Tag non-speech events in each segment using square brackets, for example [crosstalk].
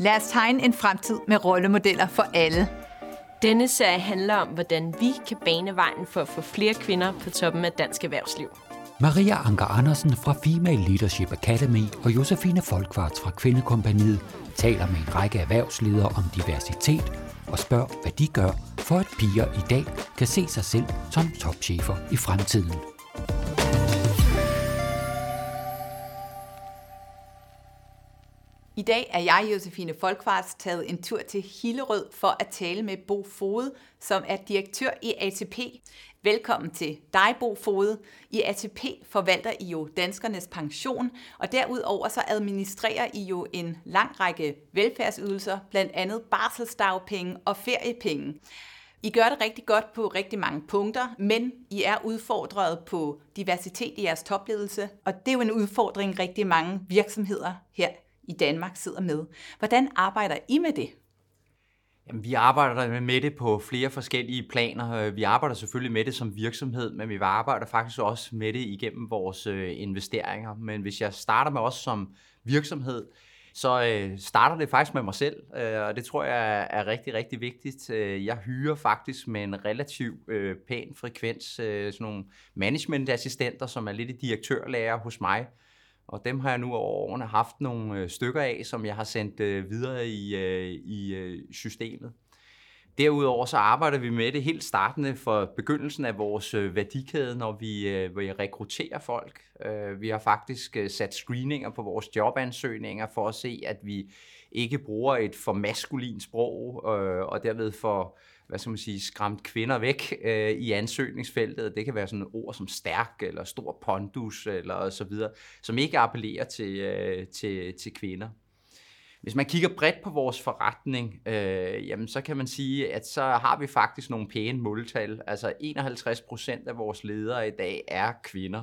Lad os tegne en fremtid med rollemodeller for alle. Denne serie handler om, hvordan vi kan bane vejen for at få flere kvinder på toppen af dansk erhvervsliv. Maria Anker Andersen fra Female Leadership Academy og Josefine Folkvarts fra Kvindekompaniet taler med en række erhvervsledere om diversitet og spørger, hvad de gør, for at piger i dag kan se sig selv som topchefer i fremtiden. I dag er jeg, Josefine Folkvarts, taget en tur til Hillerød for at tale med Bo Fode, som er direktør i ATP. Velkommen til dig, Bo Fode. I ATP forvalter I jo danskernes pension, og derudover så administrerer I jo en lang række velfærdsydelser, blandt andet barselsdagpenge og feriepenge. I gør det rigtig godt på rigtig mange punkter, men I er udfordret på diversitet i jeres topledelse, og det er jo en udfordring, rigtig mange virksomheder her i Danmark sidder med. Hvordan arbejder I med det? Jamen, vi arbejder med det på flere forskellige planer. Øh, vi arbejder selvfølgelig med det som virksomhed, men vi arbejder faktisk også med det igennem vores øh, investeringer. Men hvis jeg starter med os som virksomhed, så øh, starter det faktisk med mig selv, øh, og det tror jeg er rigtig, rigtig vigtigt. Øh, jeg hyrer faktisk med en relativ pæn frekvens sådan nogle managementassistenter, som er lidt i direktørlærer hos mig, og dem har jeg nu over årene haft nogle øh, stykker af, som jeg har sendt øh, videre i, øh, i øh, systemet. Derudover så arbejder vi med det helt startende for begyndelsen af vores øh, værdikæde, når vi, øh, vi rekrutterer folk. Vi har faktisk sat screeninger på vores jobansøgninger for at se, at vi ikke bruger et for maskulin sprog, og derved for hvad skal man sige, skræmt kvinder væk øh, i ansøgningsfeltet. Det kan være sådan ord som stærk eller stor pondus eller så videre, som ikke appellerer til, øh, til, til kvinder. Hvis man kigger bredt på vores forretning, øh, jamen så kan man sige, at så har vi faktisk nogle pæne måltal. Altså 51 procent af vores ledere i dag er kvinder.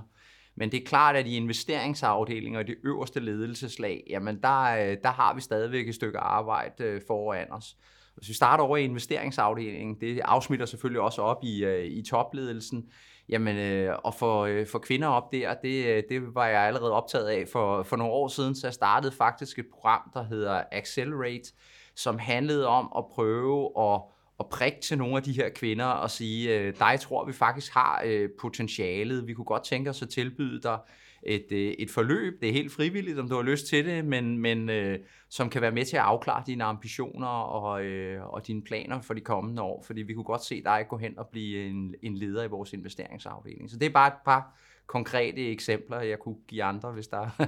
Men det er klart, at i investeringsafdelinger og det øverste ledelseslag, jamen der, øh, der har vi stadigvæk et stykke arbejde øh, foran os. Hvis vi starter over i investeringsafdelingen, det afsmitter selvfølgelig også op i, øh, i topledelsen, Jamen, øh, og for, øh, for kvinder op der, det, øh, det var jeg allerede optaget af for, for nogle år siden, så jeg startede faktisk et program, der hedder Accelerate, som handlede om at prøve at, at prikke til nogle af de her kvinder og sige, øh, dig tror vi faktisk har øh, potentialet, vi kunne godt tænke os at tilbyde dig et, øh, et forløb. Det er helt frivilligt, om du har lyst til det, men, men øh, som kan være med til at afklare dine ambitioner og, øh, og dine planer for de kommende år. Fordi vi kunne godt se dig gå hen og blive en, en leder i vores investeringsafdeling. Så det er bare et par konkrete eksempler, jeg kunne give andre, hvis der [laughs]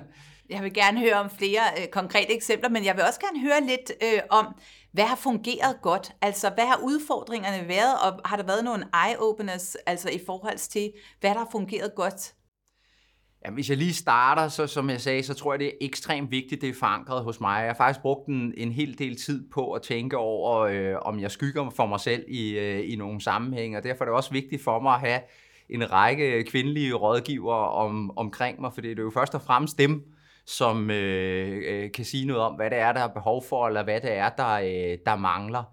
Jeg vil gerne høre om flere øh, konkrete eksempler, men jeg vil også gerne høre lidt øh, om, hvad har fungeret godt? Altså, hvad har udfordringerne været, og har der været nogle eye-openers, altså i forhold til, hvad der har fungeret godt Jamen, hvis jeg lige starter, så som jeg sagde, så tror jeg, det er ekstremt vigtigt, det er forankret hos mig. Jeg har faktisk brugt en, en hel del tid på at tænke over, øh, om jeg skygger for mig selv i, øh, i nogle sammenhænge, og derfor er det også vigtigt for mig at have en række kvindelige rådgivere om, omkring mig, for det er jo først og fremmest dem, som øh, øh, kan sige noget om, hvad det er, der er behov for, eller hvad det er, der, øh, der mangler.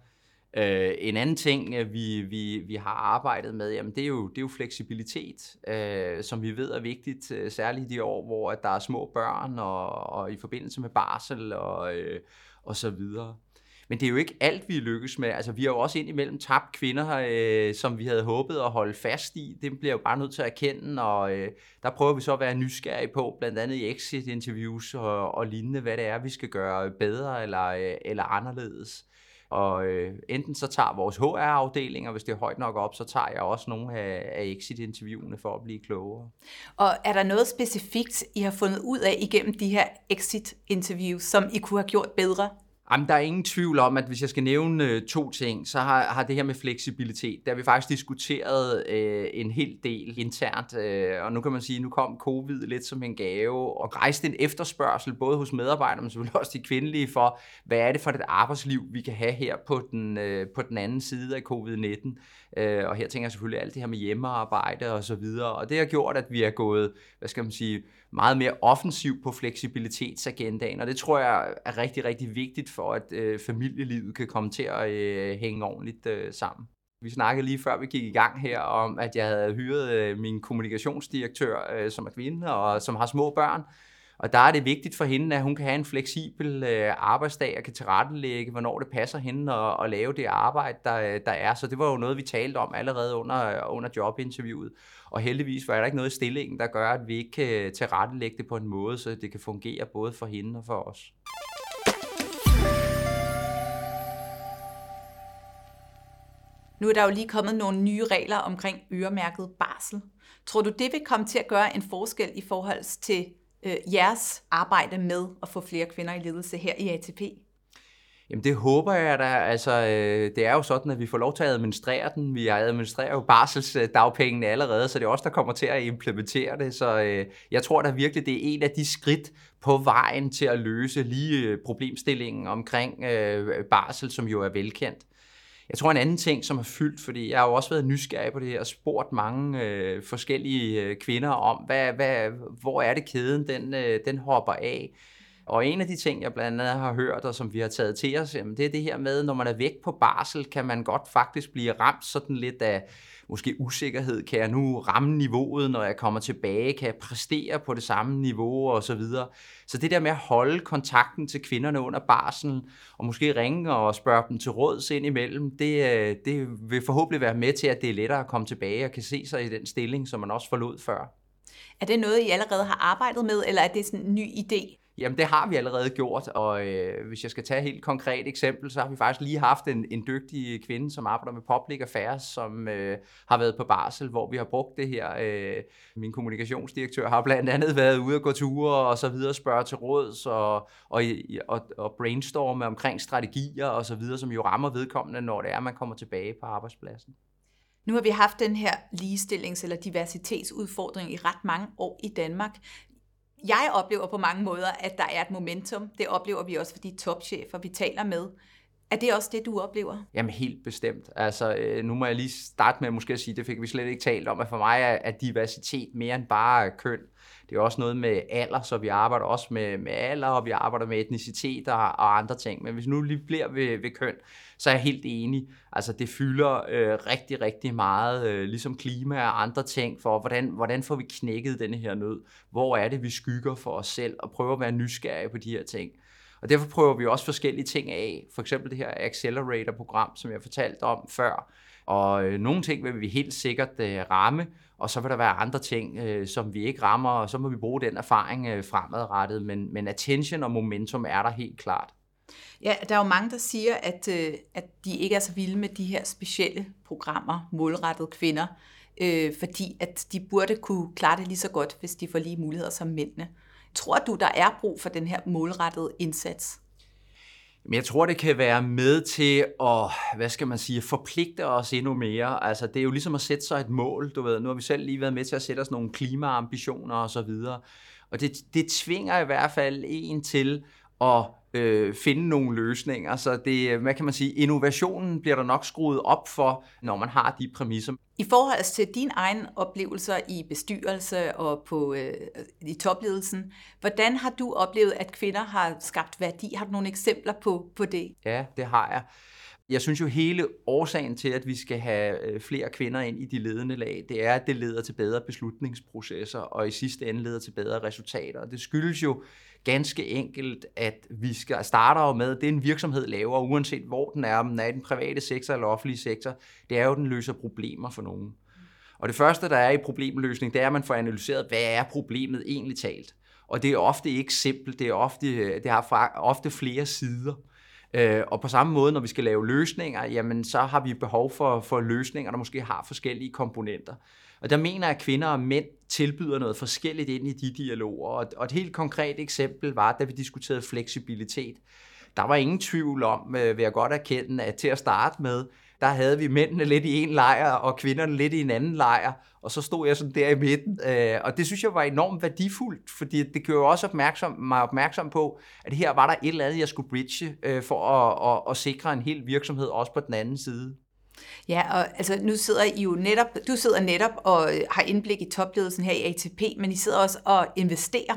Øh, en anden ting, øh, vi, vi, vi har arbejdet med, jamen det, er jo, det er jo fleksibilitet, øh, som vi ved er vigtigt, øh, særligt i de år, hvor at der er små børn, og, og i forbindelse med barsel og, øh, og så videre. Men det er jo ikke alt, vi lykkes med. Altså, vi har jo også indimellem tabt kvinder, øh, som vi havde håbet at holde fast i. Det bliver jo bare nødt til at erkende, og øh, der prøver vi så at være nysgerrige på, blandt andet i exit-interviews og, og lignende, hvad det er, vi skal gøre bedre eller, øh, eller anderledes. Og øh, enten så tager vores HR-afdeling, og hvis det er højt nok op, så tager jeg også nogle af, af exit-interviewene for at blive klogere. Og er der noget specifikt, I har fundet ud af igennem de her exit-interviews, som I kunne have gjort bedre? Jamen, der er ingen tvivl om, at hvis jeg skal nævne øh, to ting, så har, har det her med fleksibilitet, der har vi faktisk diskuteret øh, en hel del internt, øh, og nu kan man sige, nu kom covid lidt som en gave, og rejste en efterspørgsel, både hos medarbejdere, men selvfølgelig også de kvindelige, for hvad er det for et arbejdsliv, vi kan have her på den, øh, på den anden side af covid-19. Øh, og her tænker jeg selvfølgelig alt det her med hjemmearbejde og så videre, og det har gjort, at vi er gået, hvad skal man sige, meget mere offensiv på fleksibilitetsagendaen, og det tror jeg er rigtig, rigtig vigtigt for, at øh, familielivet kan komme til at øh, hænge ordentligt øh, sammen. Vi snakkede lige før vi gik i gang her om, at jeg havde hyret øh, min kommunikationsdirektør, øh, som er kvinde og som har små børn, og der er det vigtigt for hende, at hun kan have en fleksibel øh, arbejdsdag og kan tilrettelægge, hvornår det passer hende at, at lave det arbejde, der, der er. Så det var jo noget, vi talte om allerede under, under jobinterviewet. Og heldigvis var der ikke noget i stillingen, der gør, at vi ikke kan tilrettelægge det på en måde, så det kan fungere både for hende og for os. Nu er der jo lige kommet nogle nye regler omkring øremærket barsel. Tror du, det vil komme til at gøre en forskel i forhold til øh, jeres arbejde med at få flere kvinder i ledelse her i ATP? Jamen det håber jeg da. Altså, øh, det er jo sådan, at vi får lov til at administrere den. Vi administrerer jo barselsdagpengene allerede, så det er også der kommer til at implementere det. Så øh, jeg tror da virkelig, det er en af de skridt på vejen til at løse lige øh, problemstillingen omkring øh, barsel, som jo er velkendt. Jeg tror en anden ting, som har fyldt, fordi jeg har jo også været nysgerrig på det her og spurgt mange øh, forskellige øh, kvinder om, hvad, hvad, hvor er det kæden, den, øh, den hopper af. Og en af de ting, jeg blandt andet har hørt, og som vi har taget til os, jamen, det er det her med, når man er væk på barsel, kan man godt faktisk blive ramt sådan lidt af måske usikkerhed. Kan jeg nu ramme niveauet, når jeg kommer tilbage? Kan jeg præstere på det samme niveau og så videre? Så det der med at holde kontakten til kvinderne under barselen, og måske ringe og spørge dem til råds ind imellem, det, øh, det vil forhåbentlig være med til, at det er lettere at komme tilbage og kan se sig i den stilling, som man også forlod før. Er det noget, I allerede har arbejdet med, eller er det sådan en ny idé? Jamen, det har vi allerede gjort, og øh, hvis jeg skal tage et helt konkret eksempel, så har vi faktisk lige haft en, en dygtig kvinde, som arbejder med Public Affairs, som øh, har været på barsel, hvor vi har brugt det her. Øh, min kommunikationsdirektør har blandt andet været ude og gå ture og så videre, spørge til råds og, og, og, og brainstorme omkring strategier og så videre, som jo rammer vedkommende, når det er, man kommer tilbage på arbejdspladsen. Nu har vi haft den her ligestillings- eller diversitetsudfordring i ret mange år i Danmark jeg oplever på mange måder, at der er et momentum. Det oplever vi også for de topchefer, vi taler med. Er det også det, du oplever? Jamen helt bestemt. Altså, øh, nu må jeg lige starte med måske at sige, det fik vi slet ikke talt om, at for mig er, diversitet mere end bare køn. Det er også noget med alder, så vi arbejder også med, med alder, og vi arbejder med etnicitet og, og andre ting. Men hvis nu lige bliver ved, ved køn, så er jeg helt enig. Altså det fylder øh, rigtig, rigtig meget, øh, ligesom klima og andre ting, for hvordan, hvordan får vi knækket den her nød? Hvor er det, vi skygger for os selv, og prøver at være nysgerrige på de her ting. Og derfor prøver vi også forskellige ting af. For eksempel det her Accelerator-program, som jeg fortalte om før. Og øh, nogle ting vil vi helt sikkert øh, ramme, og så vil der være andre ting, øh, som vi ikke rammer, og så må vi bruge den erfaring øh, fremadrettet. Men, men attention og momentum er der helt klart. Ja, der er jo mange, der siger, at, øh, at de ikke er så vilde med de her specielle programmer, målrettet kvinder, øh, fordi at de burde kunne klare det lige så godt, hvis de får lige muligheder som mændene. Tror du, der er brug for den her målrettede indsats? Men jeg tror, det kan være med til at, hvad skal man sige, forpligte os endnu mere. Altså, det er jo ligesom at sætte sig et mål, du ved. Nu har vi selv lige været med til at sætte os nogle klimaambitioner og så videre. Og det, det tvinger i hvert fald en til at øh, finde nogle løsninger. Så det, hvad kan man sige, innovationen bliver der nok skruet op for, når man har de præmisser. I forhold til dine egne oplevelser i bestyrelse og på, øh, i topledelsen, hvordan har du oplevet, at kvinder har skabt værdi? Har du nogle eksempler på, på det? Ja, det har jeg. Jeg synes jo hele årsagen til, at vi skal have øh, flere kvinder ind i de ledende lag, det er, at det leder til bedre beslutningsprocesser, og i sidste ende leder til bedre resultater. Det skyldes jo ganske enkelt, at vi skal starte jo med, det en virksomhed laver, uanset hvor den er, om den er i den private sektor eller offentlige sektor, det er jo, at den løser problemer for nogen. Og det første, der er i problemløsning, det er, at man får analyseret, hvad er problemet egentlig talt. Og det er ofte ikke simpelt, det, er ofte, det har ofte flere sider. Øh, og på samme måde, når vi skal lave løsninger, jamen så har vi behov for, for løsninger, der måske har forskellige komponenter. Og der mener jeg, at kvinder og mænd tilbyder noget forskelligt ind i de dialoger. Og et helt konkret eksempel var, da vi diskuterede fleksibilitet. Der var ingen tvivl om, øh, vil jeg godt erkende, at til at starte med, der havde vi mændene lidt i en lejr, og kvinderne lidt i en anden lejr, og så stod jeg sådan der i midten. Øh, og det synes jeg var enormt værdifuldt, fordi det gjorde jo også opmærksom, mig opmærksom på, at her var der et eller andet, jeg skulle bridge øh, for at, at, at sikre en hel virksomhed også på den anden side. Ja, og altså nu sidder I jo netop, du sidder netop og øh, har indblik i topledelsen her i ATP, men I sidder også og investerer.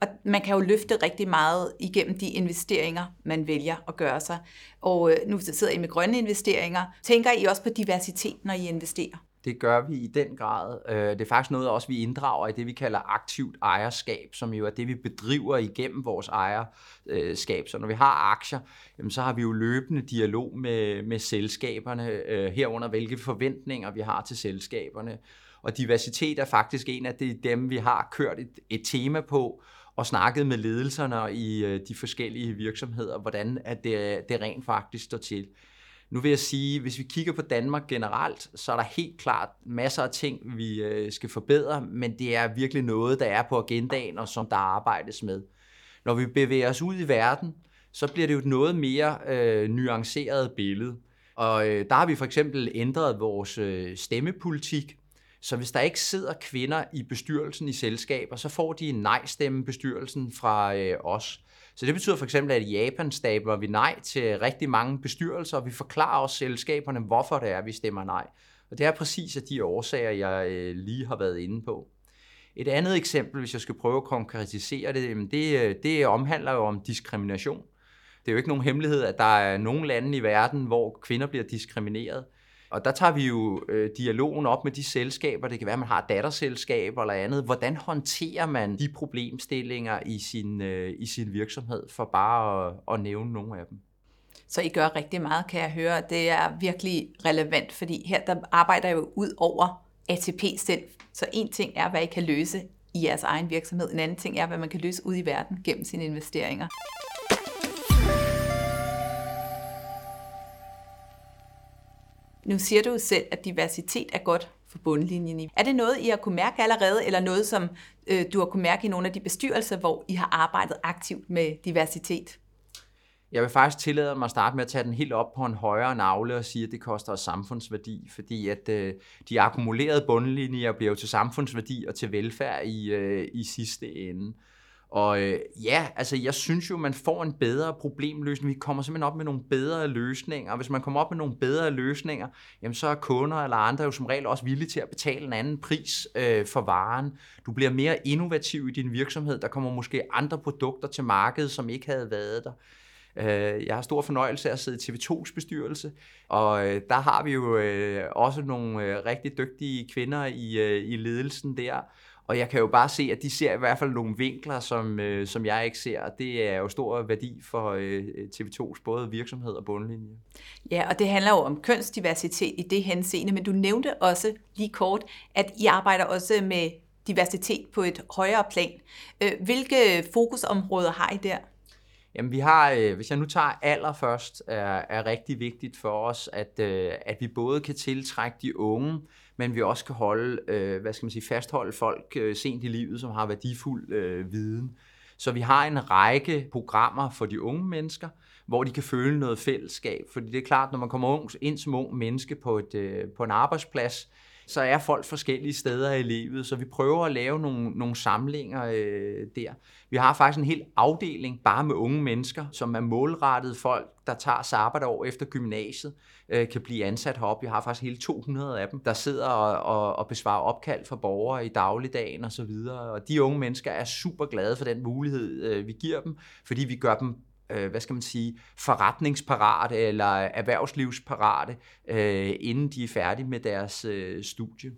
Og man kan jo løfte rigtig meget igennem de investeringer, man vælger at gøre sig. Og øh, nu sidder I med grønne investeringer. Tænker I også på diversitet, når I investerer? Det gør vi i den grad. Øh, det er faktisk noget, også vi inddrager i det, vi kalder aktivt ejerskab, som jo er det, vi bedriver igennem vores ejerskab. Så når vi har aktier, så har vi jo løbende dialog med, med selskaberne, øh, herunder hvilke forventninger vi har til selskaberne. Og diversitet er faktisk en af de, dem, vi har kørt et, et tema på, og snakket med ledelserne i øh, de forskellige virksomheder, hvordan at det, det rent faktisk står til. Nu vil jeg sige, hvis vi kigger på Danmark generelt, så er der helt klart masser af ting, vi øh, skal forbedre, men det er virkelig noget, der er på agendaen, og som der arbejdes med. Når vi bevæger os ud i verden, så bliver det jo et noget mere øh, nuanceret billede. Og øh, der har vi for eksempel ændret vores øh, stemmepolitik, så hvis der ikke sidder kvinder i bestyrelsen i selskaber, så får de en nej-stemme bestyrelsen fra øh, os. Så det betyder for eksempel, at i Japan stabler vi nej til rigtig mange bestyrelser, og vi forklarer også selskaberne, hvorfor det er, vi stemmer nej. Og det er præcis af de årsager, jeg øh, lige har været inde på. Et andet eksempel, hvis jeg skal prøve at konkretisere det, det, øh, det omhandler jo om diskrimination. Det er jo ikke nogen hemmelighed, at der er nogle lande i verden, hvor kvinder bliver diskrimineret. Og der tager vi jo øh, dialogen op med de selskaber. Det kan være, at man har datterselskaber eller andet. Hvordan håndterer man de problemstillinger i sin, øh, i sin virksomhed, for bare at, at nævne nogle af dem? Så I gør rigtig meget, kan jeg høre. Det er virkelig relevant, fordi her der arbejder jo ud over ATP selv. Så en ting er, hvad I kan løse i jeres egen virksomhed. En anden ting er, hvad man kan løse ud i verden gennem sine investeringer. Nu siger du selv, at diversitet er godt for bundlinjen. Er det noget, I har kunne mærke allerede, eller noget, som øh, du har kunne mærke i nogle af de bestyrelser, hvor I har arbejdet aktivt med diversitet? Jeg vil faktisk tillade mig at starte med at tage den helt op på en højere navle og sige, at det koster os samfundsværdi, fordi at øh, de akkumulerede bundlinjer bliver jo til samfundsværdi og til velfærd i, øh, i sidste ende. Og øh, ja, altså jeg synes jo, man får en bedre problemløsning. Vi kommer simpelthen op med nogle bedre løsninger. Og hvis man kommer op med nogle bedre løsninger, jamen så er kunder eller andre jo som regel også villige til at betale en anden pris øh, for varen. Du bliver mere innovativ i din virksomhed. Der kommer måske andre produkter til markedet, som ikke havde været der. Øh, jeg har stor fornøjelse af at sidde i TV2's bestyrelse, og øh, der har vi jo øh, også nogle rigtig dygtige kvinder i, i ledelsen der, og jeg kan jo bare se, at de ser i hvert fald nogle vinkler, som, øh, som jeg ikke ser, og det er jo stor værdi for øh, TV2's både virksomhed og bundlinje. Ja, og det handler jo om kønsdiversitet i det henseende, men du nævnte også lige kort, at I arbejder også med diversitet på et højere plan. Øh, hvilke fokusområder har I der? Jamen vi har, øh, hvis jeg nu tager alder først, er, er rigtig vigtigt for os, at, øh, at vi både kan tiltrække de unge, men vi også kan holde, øh, hvad skal man sige, fastholde folk øh, sent i livet, som har værdifuld øh, viden. Så vi har en række programmer for de unge mennesker, hvor de kan føle noget fællesskab. Fordi det er klart, når man kommer ind som ung menneske på, et, øh, på en arbejdsplads, så er folk forskellige steder i livet, så vi prøver at lave nogle, nogle samlinger øh, der. Vi har faktisk en hel afdeling bare med unge mennesker, som er målrettet folk, der tager sabbatår efter gymnasiet, øh, kan blive ansat heroppe. Vi har faktisk hele 200 af dem, der sidder og, og, og besvarer opkald fra borgere i dagligdagen og så videre. Og de unge mennesker er super glade for den mulighed, øh, vi giver dem, fordi vi gør dem øh, hvad skal man sige, forretningsparate eller erhvervslivsparate, øh, inden de er færdige med deres øh, studie.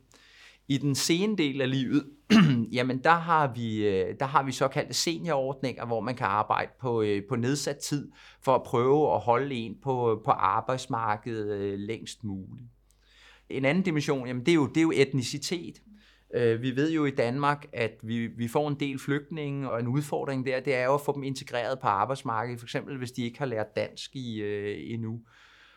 I den sene del af livet, [clears throat] jamen der har vi, øh, der har vi såkaldte seniorordninger, hvor man kan arbejde på, øh, på nedsat tid for at prøve at holde en på, på arbejdsmarkedet øh, længst muligt. En anden dimension, jamen det er jo, det er jo etnicitet. Øh, vi ved jo i Danmark, at vi, vi får en del flygtninge, og en udfordring der, det er jo at få dem integreret på arbejdsmarkedet, for eksempel hvis de ikke har lært dansk i, øh, endnu.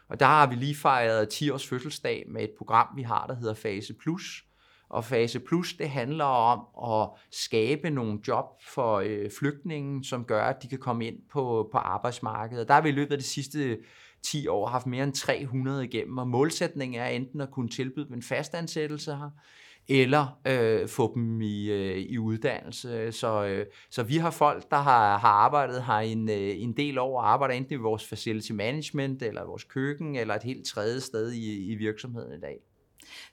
Og der har vi lige fejret 10 års fødselsdag med et program, vi har, der hedder Fase Plus. Og Fase Plus, det handler om at skabe nogle job for øh, flygtninge, som gør, at de kan komme ind på, på arbejdsmarkedet. Og der har vi i løbet af de sidste 10 år haft mere end 300 igennem, og målsætningen er enten at kunne tilbyde dem en fastansættelse her, eller øh, få dem i, øh, i uddannelse. Så, øh, så vi har folk, der har, har arbejdet her en, øh, en del år, og arbejder enten i vores facility management, eller vores køkken, eller et helt tredje sted i, i virksomheden i dag.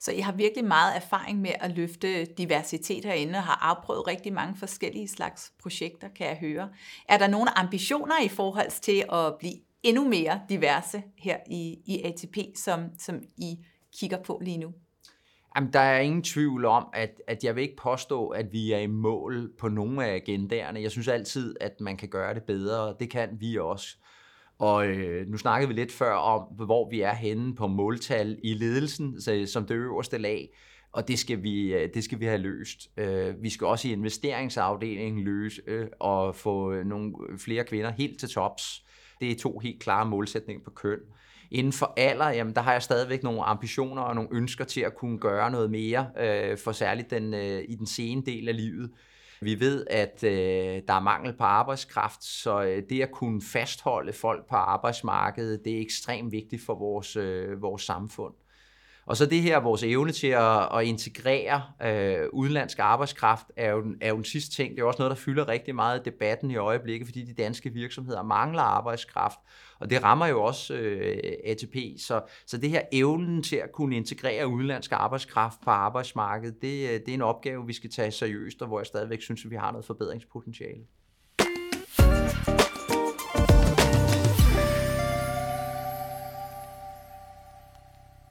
Så I har virkelig meget erfaring med at løfte diversitet herinde, og har afprøvet rigtig mange forskellige slags projekter, kan jeg høre. Er der nogle ambitioner i forhold til at blive endnu mere diverse her i, i ATP, som, som I kigger på lige nu? Jamen, der er ingen tvivl om, at, at jeg vil ikke påstå, at vi er i mål på nogle af agendaerne. Jeg synes altid, at man kan gøre det bedre, og det kan vi også. Og øh, nu snakkede vi lidt før om, hvor vi er henne på måltal i ledelsen, så, som det øverste lag, og det skal vi, øh, det skal vi have løst. Øh, vi skal også i investeringsafdelingen løse øh, og få nogle flere kvinder helt til tops. Det er to helt klare målsætninger på køn. Inden for alder, jamen, der har jeg stadigvæk nogle ambitioner og nogle ønsker til at kunne gøre noget mere, øh, for særligt den, øh, i den sene del af livet. Vi ved, at øh, der er mangel på arbejdskraft, så øh, det at kunne fastholde folk på arbejdsmarkedet, det er ekstremt vigtigt for vores, øh, vores samfund. Og så det her, vores evne til at, at integrere øh, udenlandsk arbejdskraft, er jo, er jo den sidste ting. Det er også noget, der fylder rigtig meget i debatten i øjeblikket, fordi de danske virksomheder mangler arbejdskraft. Og det rammer jo også øh, ATP. Så, så det her evnen til at kunne integrere udenlandsk arbejdskraft på arbejdsmarkedet, det, øh, det er en opgave, vi skal tage seriøst, og hvor jeg stadigvæk synes, at vi har noget forbedringspotentiale.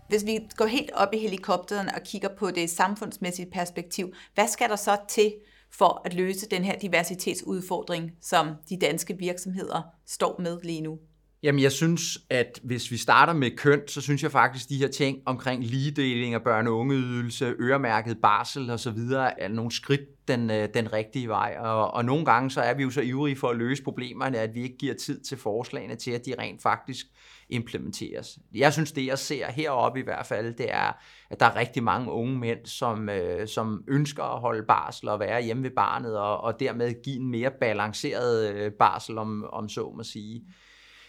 Hvis vi går helt op i helikopteren og kigger på det samfundsmæssige perspektiv, hvad skal der så til for at løse den her diversitetsudfordring, som de danske virksomheder står med lige nu? Jamen, jeg synes, at hvis vi starter med køn, så synes jeg faktisk, de her ting omkring ligedeling af børne- og ungeydelse, øremærket barsel osv., er nogle skridt den, øh, den rigtige vej. Og, og nogle gange så er vi jo så ivrige for at løse problemerne, at vi ikke giver tid til forslagene til, at de rent faktisk implementeres. Jeg synes, det jeg ser heroppe i hvert fald, det er, at der er rigtig mange unge mænd, som, øh, som ønsker at holde barsel og være hjemme ved barnet, og, og dermed give en mere balanceret øh, barsel, om, om så må sige.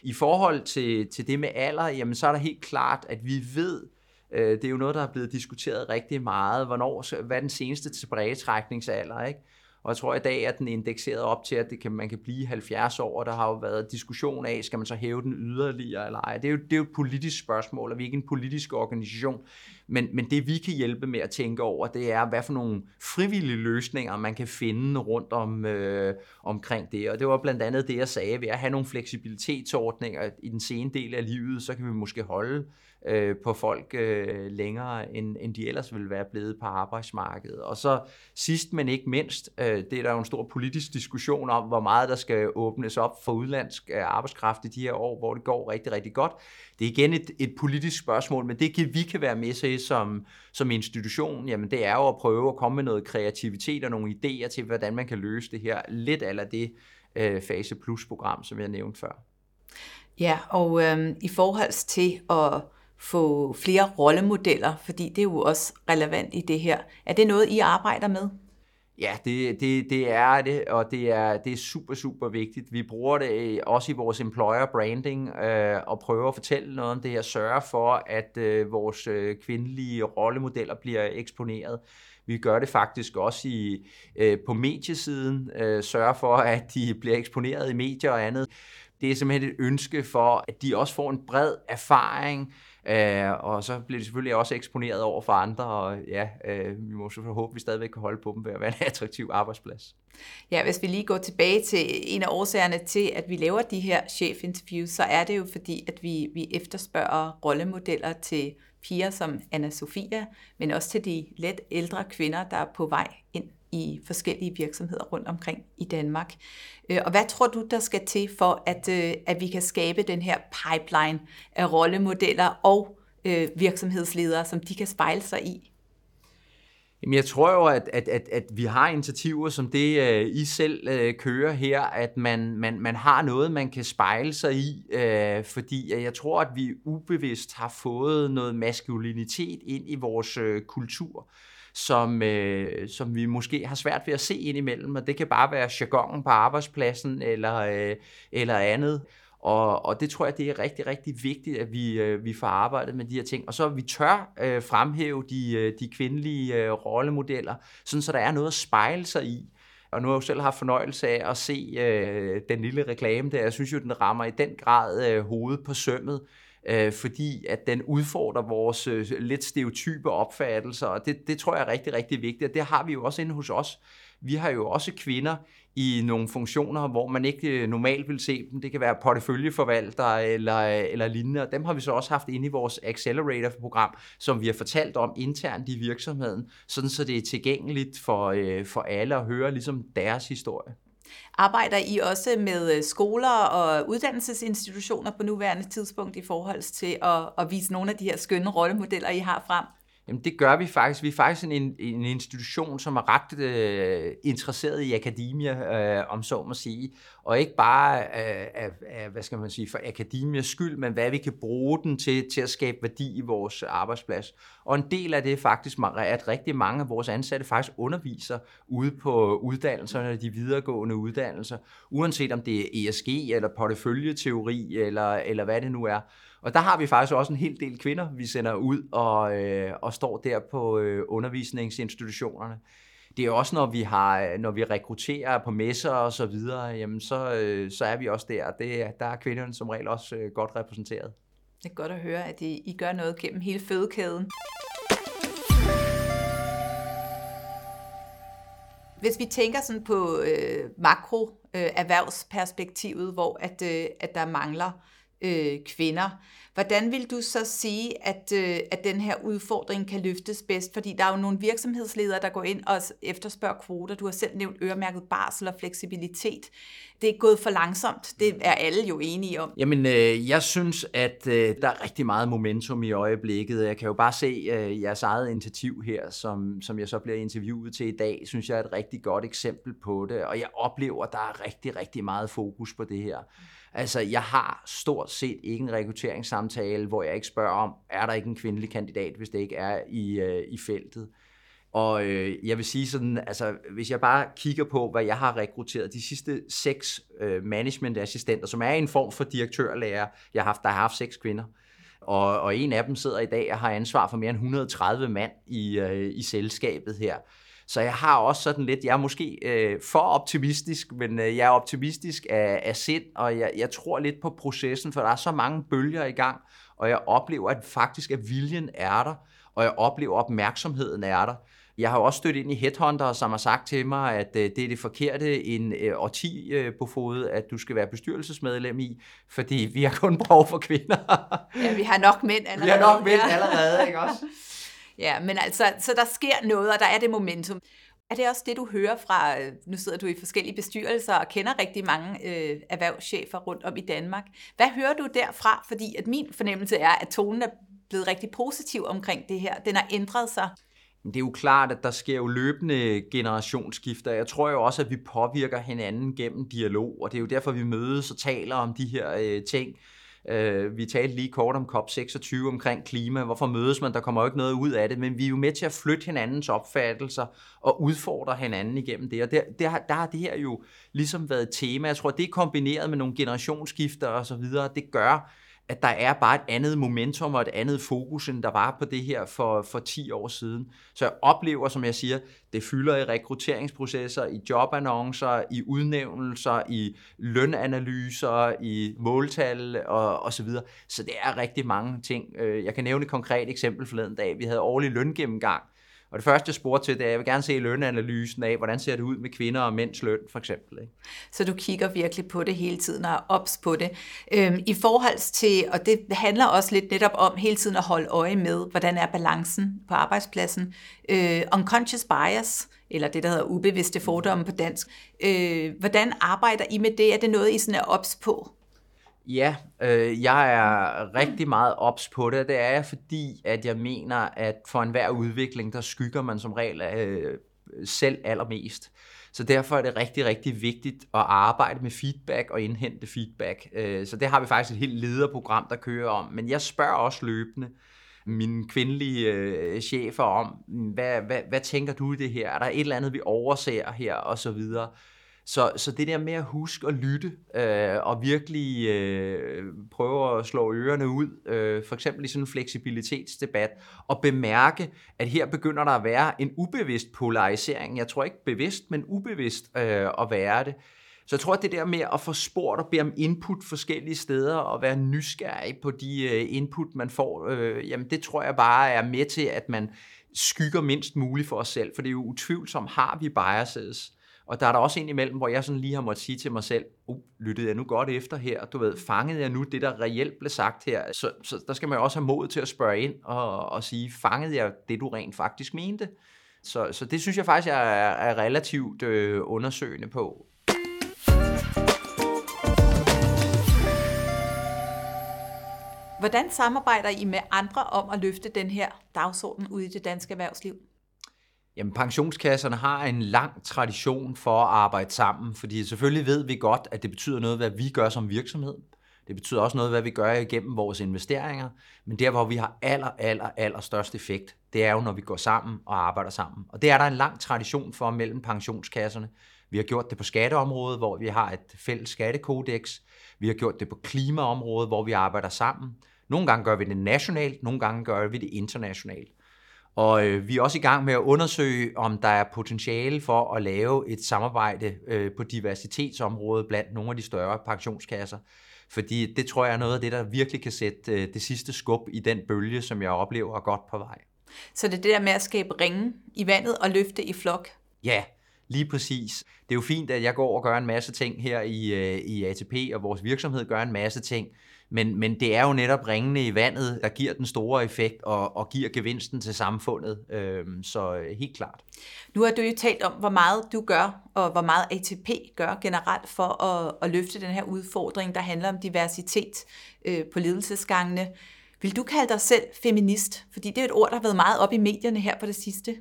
I forhold til, til det med alder, jamen så er der helt klart, at vi ved, øh, det er jo noget, der er blevet diskuteret rigtig meget, hvornår, hvad er den seneste tilbagetrækningsalder, ikke? Og jeg tror, at i dag er den indekseret op til, at det kan, man kan blive 70 år, og der har jo været diskussion af, skal man så hæve den yderligere eller ej. Det er jo, det er jo et politisk spørgsmål, og vi er ikke en politisk organisation. Men, men det vi kan hjælpe med at tænke over, det er, hvad for nogle frivillige løsninger, man kan finde rundt om, øh, omkring det. Og det var blandt andet det, jeg sagde, ved at have nogle fleksibilitetsordninger i den sene del af livet, så kan vi måske holde øh, på folk øh, længere, end, end de ellers ville være blevet på arbejdsmarkedet. Og så sidst, men ikke mindst, øh, det er der jo en stor politisk diskussion om, hvor meget der skal åbnes op for udlandsk øh, arbejdskraft i de her år, hvor det går rigtig, rigtig godt. Det er igen et, et politisk spørgsmål, men det kan, vi kan være med til som, som institution, jamen det er jo at prøve at komme med noget kreativitet og nogle idéer til, hvordan man kan løse det her, lidt af det øh, Fase Plus-program, som jeg nævnte før. Ja, og øh, i forhold til at få flere rollemodeller, fordi det er jo også relevant i det her. Er det noget, I arbejder med? Ja, det, det, det er det, og det er, det er super, super vigtigt. Vi bruger det øh, også i vores employer branding øh, og prøver at fortælle noget om det her, sørge for, at øh, vores øh, kvindelige rollemodeller bliver eksponeret. Vi gør det faktisk også i, øh, på mediesiden, øh, sørge for, at de bliver eksponeret i medier og andet. Det er simpelthen et ønske for, at de også får en bred erfaring, Øh, og så bliver de selvfølgelig også eksponeret over for andre, og ja, øh, vi må så håbe, at vi stadigvæk kan holde på dem ved at være en [laughs] attraktiv arbejdsplads. Ja, hvis vi lige går tilbage til en af årsagerne til, at vi laver de her chefinterviews, så er det jo fordi, at vi, vi efterspørger rollemodeller til piger som Anna Sofia, men også til de let ældre kvinder, der er på vej ind i forskellige virksomheder rundt omkring i Danmark. Øh, og hvad tror du, der skal til for, at, øh, at vi kan skabe den her pipeline af rollemodeller og øh, virksomhedsledere, som de kan spejle sig i? Jamen, jeg tror jo, at, at, at, at vi har initiativer som det, øh, I selv uh, kører her, at man, man, man har noget, man kan spejle sig i, uh, fordi jeg tror, at vi ubevidst har fået noget maskulinitet ind i vores uh, kultur som, øh, som vi måske har svært ved at se indimellem, og det kan bare være jargonen på arbejdspladsen eller, øh, eller andet. Og, og det tror jeg, det er rigtig, rigtig vigtigt, at vi, øh, vi får arbejdet med de her ting. Og så vi tør øh, fremhæve de, øh, de kvindelige øh, rollemodeller, sådan så der er noget at spejle sig i. Og nu har jeg jo selv haft fornøjelse af at se øh, den lille reklame der. Jeg synes jo, den rammer i den grad øh, hovedet på sømmet øh, fordi at den udfordrer vores øh, lidt stereotype opfattelser, og det, det tror jeg er rigtig, rigtig vigtigt, og det har vi jo også inde hos os. Vi har jo også kvinder i nogle funktioner, hvor man ikke øh, normalt vil se dem. Det kan være porteføljeforvalter eller, eller lignende, og dem har vi så også haft inde i vores Accelerator-program, som vi har fortalt om internt i virksomheden, sådan så det er tilgængeligt for, øh, for alle at høre ligesom deres historie. Arbejder I også med øh, skoler og uddannelsesinstitutioner på nuværende tidspunkt i forhold til at, at vise nogle af de her skønne rollemodeller, I har frem? Jamen det gør vi faktisk. Vi er faktisk en, en institution, som er ret øh, interesseret i akademia, øh, om så må sige. Og ikke bare øh, af, af, hvad skal man sige, for akademias skyld, men hvad vi kan bruge den til, til at skabe værdi i vores arbejdsplads. Og en del af det er faktisk, at rigtig mange af vores ansatte faktisk underviser ude på uddannelserne, de videregående uddannelser, uanset om det er ESG eller porteføljeteori eller, eller hvad det nu er. Og der har vi faktisk også en hel del kvinder, vi sender ud og, øh, og står der på øh, undervisningsinstitutionerne. Det er også, når vi, har, når vi rekrutterer på messer og så videre, jamen så, øh, så er vi også der. Det, der er kvinderne som regel også øh, godt repræsenteret. Det er godt at høre, at I, I gør noget gennem hele fødekæden. Hvis vi tænker sådan på øh, makro øh, erhvervsperspektivet, hvor at, øh, at der mangler øh, kvinder. Hvordan vil du så sige, at, øh, at den her udfordring kan løftes bedst? Fordi der er jo nogle virksomhedsledere, der går ind og efterspørger kvoter. Du har selv nævnt øremærket barsel og fleksibilitet. Det er gået for langsomt. Det er alle jo enige om. Jamen, øh, jeg synes, at øh, der er rigtig meget momentum i øjeblikket. Jeg kan jo bare se øh, jeres eget initiativ her, som, som jeg så bliver interviewet til i dag, synes jeg er et rigtig godt eksempel på det. Og jeg oplever, at der er rigtig, rigtig meget fokus på det her. Altså, jeg har stort set ikke en rekrutteringssamtale, hvor jeg ikke spørger om, er der ikke en kvindelig kandidat, hvis det ikke er i, øh, i feltet. Og øh, jeg vil sige sådan, altså hvis jeg bare kigger på, hvad jeg har rekrutteret de sidste seks øh, managementassistenter, som er en form for direktørlærer, jeg har haft, der har haft seks kvinder, og, og en af dem sidder i dag og har ansvar for mere end 130 mand i, øh, i selskabet her. Så jeg har også sådan lidt, jeg er måske øh, for optimistisk, men øh, jeg er optimistisk af, af sind, og jeg, jeg tror lidt på processen, for der er så mange bølger i gang, og jeg oplever at faktisk, at viljen er der, og jeg oplever, at opmærksomheden er der. Jeg har også stødt ind i Headhunter, som har sagt til mig, at øh, det er det forkerte en øh, årti øh, på fod, at du skal være bestyrelsesmedlem i, fordi vi har kun brug for kvinder. ja, vi har nok mænd allerede. Vi har nok mænd allerede, ikke også? Ja, men altså, så der sker noget, og der er det momentum. Er det også det, du hører fra, øh, nu sidder du i forskellige bestyrelser og kender rigtig mange øh, erhvervschefer rundt om i Danmark. Hvad hører du derfra? Fordi at min fornemmelse er, at tonen er blevet rigtig positiv omkring det her. Den har ændret sig. Det er jo klart, at der sker jo løbende generationsskifter. Jeg tror jo også, at vi påvirker hinanden gennem dialog, og det er jo derfor, vi mødes og taler om de her øh, ting. Øh, vi talte lige kort om COP26 omkring klima. Hvorfor mødes man? Der kommer jo ikke noget ud af det, men vi er jo med til at flytte hinandens opfattelser og udfordre hinanden igennem det. Og der, der, der har det her jo ligesom været et tema. Jeg tror, det er kombineret med nogle generationsskifter og så videre. Det gør, at der er bare et andet momentum og et andet fokus, end der var på det her for, for 10 år siden. Så jeg oplever, som jeg siger, det fylder i rekrutteringsprocesser, i jobannoncer, i udnævnelser, i lønanalyser, i måltal og, og så videre. Så det er rigtig mange ting. Øh, jeg kan nævne et konkret eksempel forleden dag. Vi havde årlig løngennemgang, og det første, jeg spurgte til, det er, at jeg vil gerne se lønanalysen af, hvordan ser det ud med kvinder og mænds løn, for eksempel. Ikke? Så du kigger virkelig på det hele tiden og er ops på det. Øhm, I forhold til, og det handler også lidt netop om hele tiden at holde øje med, hvordan er balancen på arbejdspladsen. Øh, unconscious bias, eller det, der hedder ubevidste fordomme på dansk. Øh, hvordan arbejder I med det? Er det noget, I sådan er ops på? Ja, øh, jeg er rigtig meget ops på det, det er jeg, fordi at jeg mener, at for enhver udvikling, der skygger man som regel øh, selv allermest. Så derfor er det rigtig, rigtig vigtigt at arbejde med feedback og indhente feedback. Øh, så det har vi faktisk et helt lederprogram, der kører om. Men jeg spørger også løbende mine kvindelige øh, chefer om, hvad, hvad, hvad tænker du i det her? Er der et eller andet, vi overser her? Og så videre. Så, så det der med at huske at lytte øh, og virkelig øh, prøve at slå ørerne ud, øh, for eksempel i sådan en fleksibilitetsdebat, og bemærke, at her begynder der at være en ubevidst polarisering. Jeg tror ikke bevidst, men ubevidst øh, at være det. Så jeg tror, at det der med at få spurgt og bede om input forskellige steder og være nysgerrig på de øh, input, man får, øh, jamen det tror jeg bare er med til, at man skygger mindst muligt for os selv, for det er jo utvivlsomt, har vi biases. Og der er der også en imellem, hvor jeg sådan lige har måttet sige til mig selv, uh, lyttede jeg nu godt efter her? Du ved, fangede jeg nu det, der reelt blev sagt her? Så, så der skal man jo også have mod til at spørge ind og, og sige, fangede jeg det, du rent faktisk mente? Så, så det synes jeg faktisk, jeg er, er relativt øh, undersøgende på. Hvordan samarbejder I med andre om at løfte den her dagsorden ude i det danske erhvervsliv? Jamen, pensionskasserne har en lang tradition for at arbejde sammen, fordi selvfølgelig ved vi godt, at det betyder noget, hvad vi gør som virksomhed. Det betyder også noget, hvad vi gør igennem vores investeringer. Men der, hvor vi har aller, aller, aller størst effekt, det er jo, når vi går sammen og arbejder sammen. Og det er der en lang tradition for mellem pensionskasserne. Vi har gjort det på skatteområdet, hvor vi har et fælles skattekodex. Vi har gjort det på klimaområdet, hvor vi arbejder sammen. Nogle gange gør vi det nationalt, nogle gange gør vi det internationalt. Og øh, vi er også i gang med at undersøge, om der er potentiale for at lave et samarbejde øh, på diversitetsområdet blandt nogle af de større pensionskasser. Fordi det tror jeg er noget af det, der virkelig kan sætte øh, det sidste skub i den bølge, som jeg oplever er godt på vej. Så det er det der med at skabe ringen i vandet og løfte i flok? Ja, lige præcis. Det er jo fint, at jeg går og gør en masse ting her i, øh, i ATP, og vores virksomhed gør en masse ting. Men, men det er jo netop ringene i vandet, der giver den store effekt og, og giver gevinsten til samfundet. Øhm, så øh, helt klart. Nu har du jo talt om, hvor meget du gør, og hvor meget ATP gør generelt for at, at løfte den her udfordring, der handler om diversitet øh, på ledelsesgangene. Vil du kalde dig selv feminist? Fordi det er et ord, der har været meget op i medierne her på det sidste.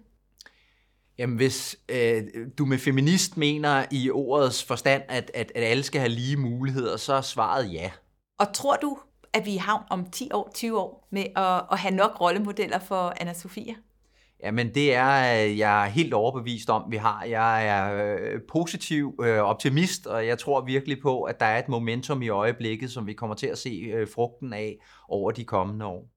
Jamen, hvis øh, du med feminist mener i ordets forstand, at, at, at alle skal have lige muligheder, så er svaret ja. Og tror du, at vi er havn om 10 år, 20 år med at, at have nok rollemodeller for Anna Sofia? Jamen det er jeg er helt overbevist om, vi har. Jeg er øh, positiv øh, optimist, og jeg tror virkelig på, at der er et momentum i øjeblikket, som vi kommer til at se øh, frugten af over de kommende år.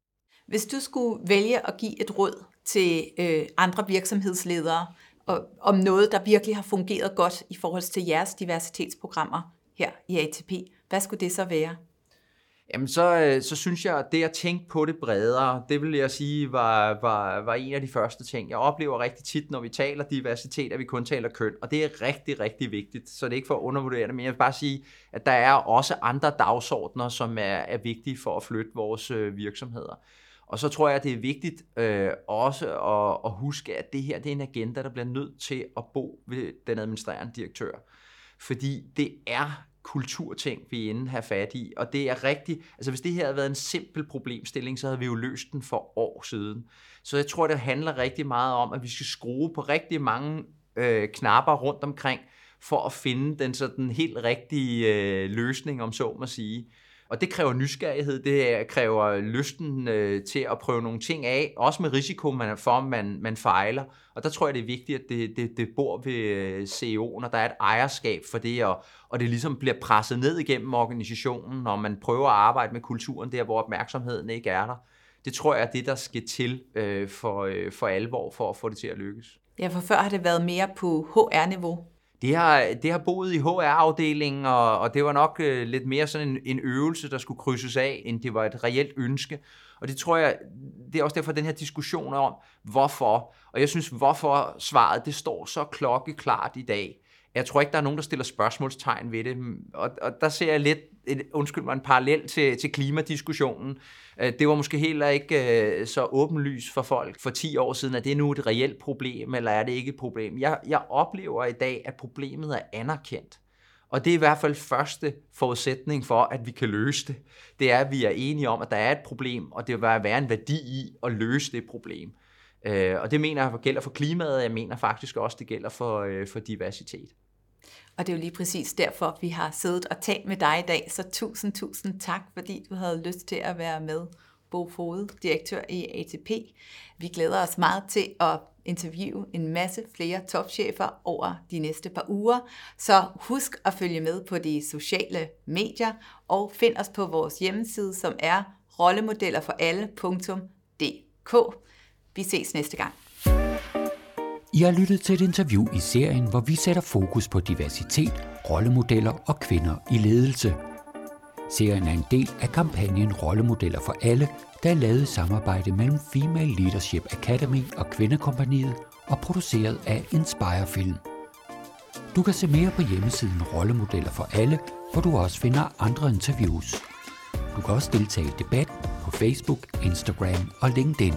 Hvis du skulle vælge at give et råd til øh, andre virksomhedsledere og, om noget, der virkelig har fungeret godt i forhold til jeres diversitetsprogrammer her i ATP, hvad skulle det så være? Jamen, så, øh, så synes jeg, at det at tænke på det bredere, det vil jeg sige, var, var, var en af de første ting. Jeg oplever rigtig tit, når vi taler diversitet, at vi kun taler køn, og det er rigtig, rigtig vigtigt, så det er ikke for at undervurdere det, men jeg vil bare sige, at der er også andre dagsordner, som er, er vigtige for at flytte vores øh, virksomheder. Og så tror jeg, at det er vigtigt øh, også at, at huske, at det her det er en agenda, der bliver nødt til at bo ved den administrerende direktør. Fordi det er kulturting, vi inden har fat i, og det er rigtigt, altså hvis det her havde været en simpel problemstilling, så havde vi jo løst den for år siden. Så jeg tror, det handler rigtig meget om, at vi skal skrue på rigtig mange øh, knapper rundt omkring, for at finde den sådan helt rigtige øh, løsning, om så må sige. Og det kræver nysgerrighed, det kræver lysten øh, til at prøve nogle ting af, også med risiko man, for, at man, man fejler. Og der tror jeg, det er vigtigt, at det, det, det bor ved øh, CEO'en, og der er et ejerskab for det, og, og det ligesom bliver presset ned igennem organisationen, når man prøver at arbejde med kulturen der, hvor opmærksomheden ikke er der. Det tror jeg er det, der skal til øh, for, øh, for alvor for at få det til at lykkes. Ja, for før har det været mere på HR-niveau. Det har, det har boet i HR-afdelingen, og, og det var nok øh, lidt mere sådan en, en øvelse, der skulle krydses af, end det var et reelt ønske. Og det tror jeg, det er også derfor den her diskussion om, hvorfor. Og jeg synes, hvorfor svaret, det står så klokkeklart i dag. Jeg tror ikke, der er nogen, der stiller spørgsmålstegn ved det. Og, og der ser jeg lidt, et, undskyld mig, en parallel til, til klimadiskussionen. Øh, det var måske heller ikke øh, så åbenlyst for folk for 10 år siden, at det er nu et reelt problem, eller er det ikke et problem. Jeg, jeg oplever i dag, at problemet er anerkendt. Og det er i hvert fald første forudsætning for, at vi kan løse det. Det er, at vi er enige om, at der er et problem, og det vil være en værdi i at løse det problem. Øh, og det mener jeg gælder for klimaet, og jeg mener faktisk også, det gælder for, øh, for diversitet. Og det er jo lige præcis derfor, vi har siddet og talt med dig i dag. Så tusind, tusind tak, fordi du havde lyst til at være med. Bo Fode, direktør i ATP. Vi glæder os meget til at interviewe en masse flere topchefer over de næste par uger. Så husk at følge med på de sociale medier og find os på vores hjemmeside, som er rollemodellerforalle.dk. Vi ses næste gang. I har lyttet til et interview i serien, hvor vi sætter fokus på diversitet, rollemodeller og kvinder i ledelse. Serien er en del af kampagnen Rollemodeller for alle, der er lavet i samarbejde mellem Female Leadership Academy og Kvindekompaniet og produceret af Inspire Film. Du kan se mere på hjemmesiden Rollemodeller for alle, hvor du også finder andre interviews. Du kan også deltage i debat på Facebook, Instagram og LinkedIn.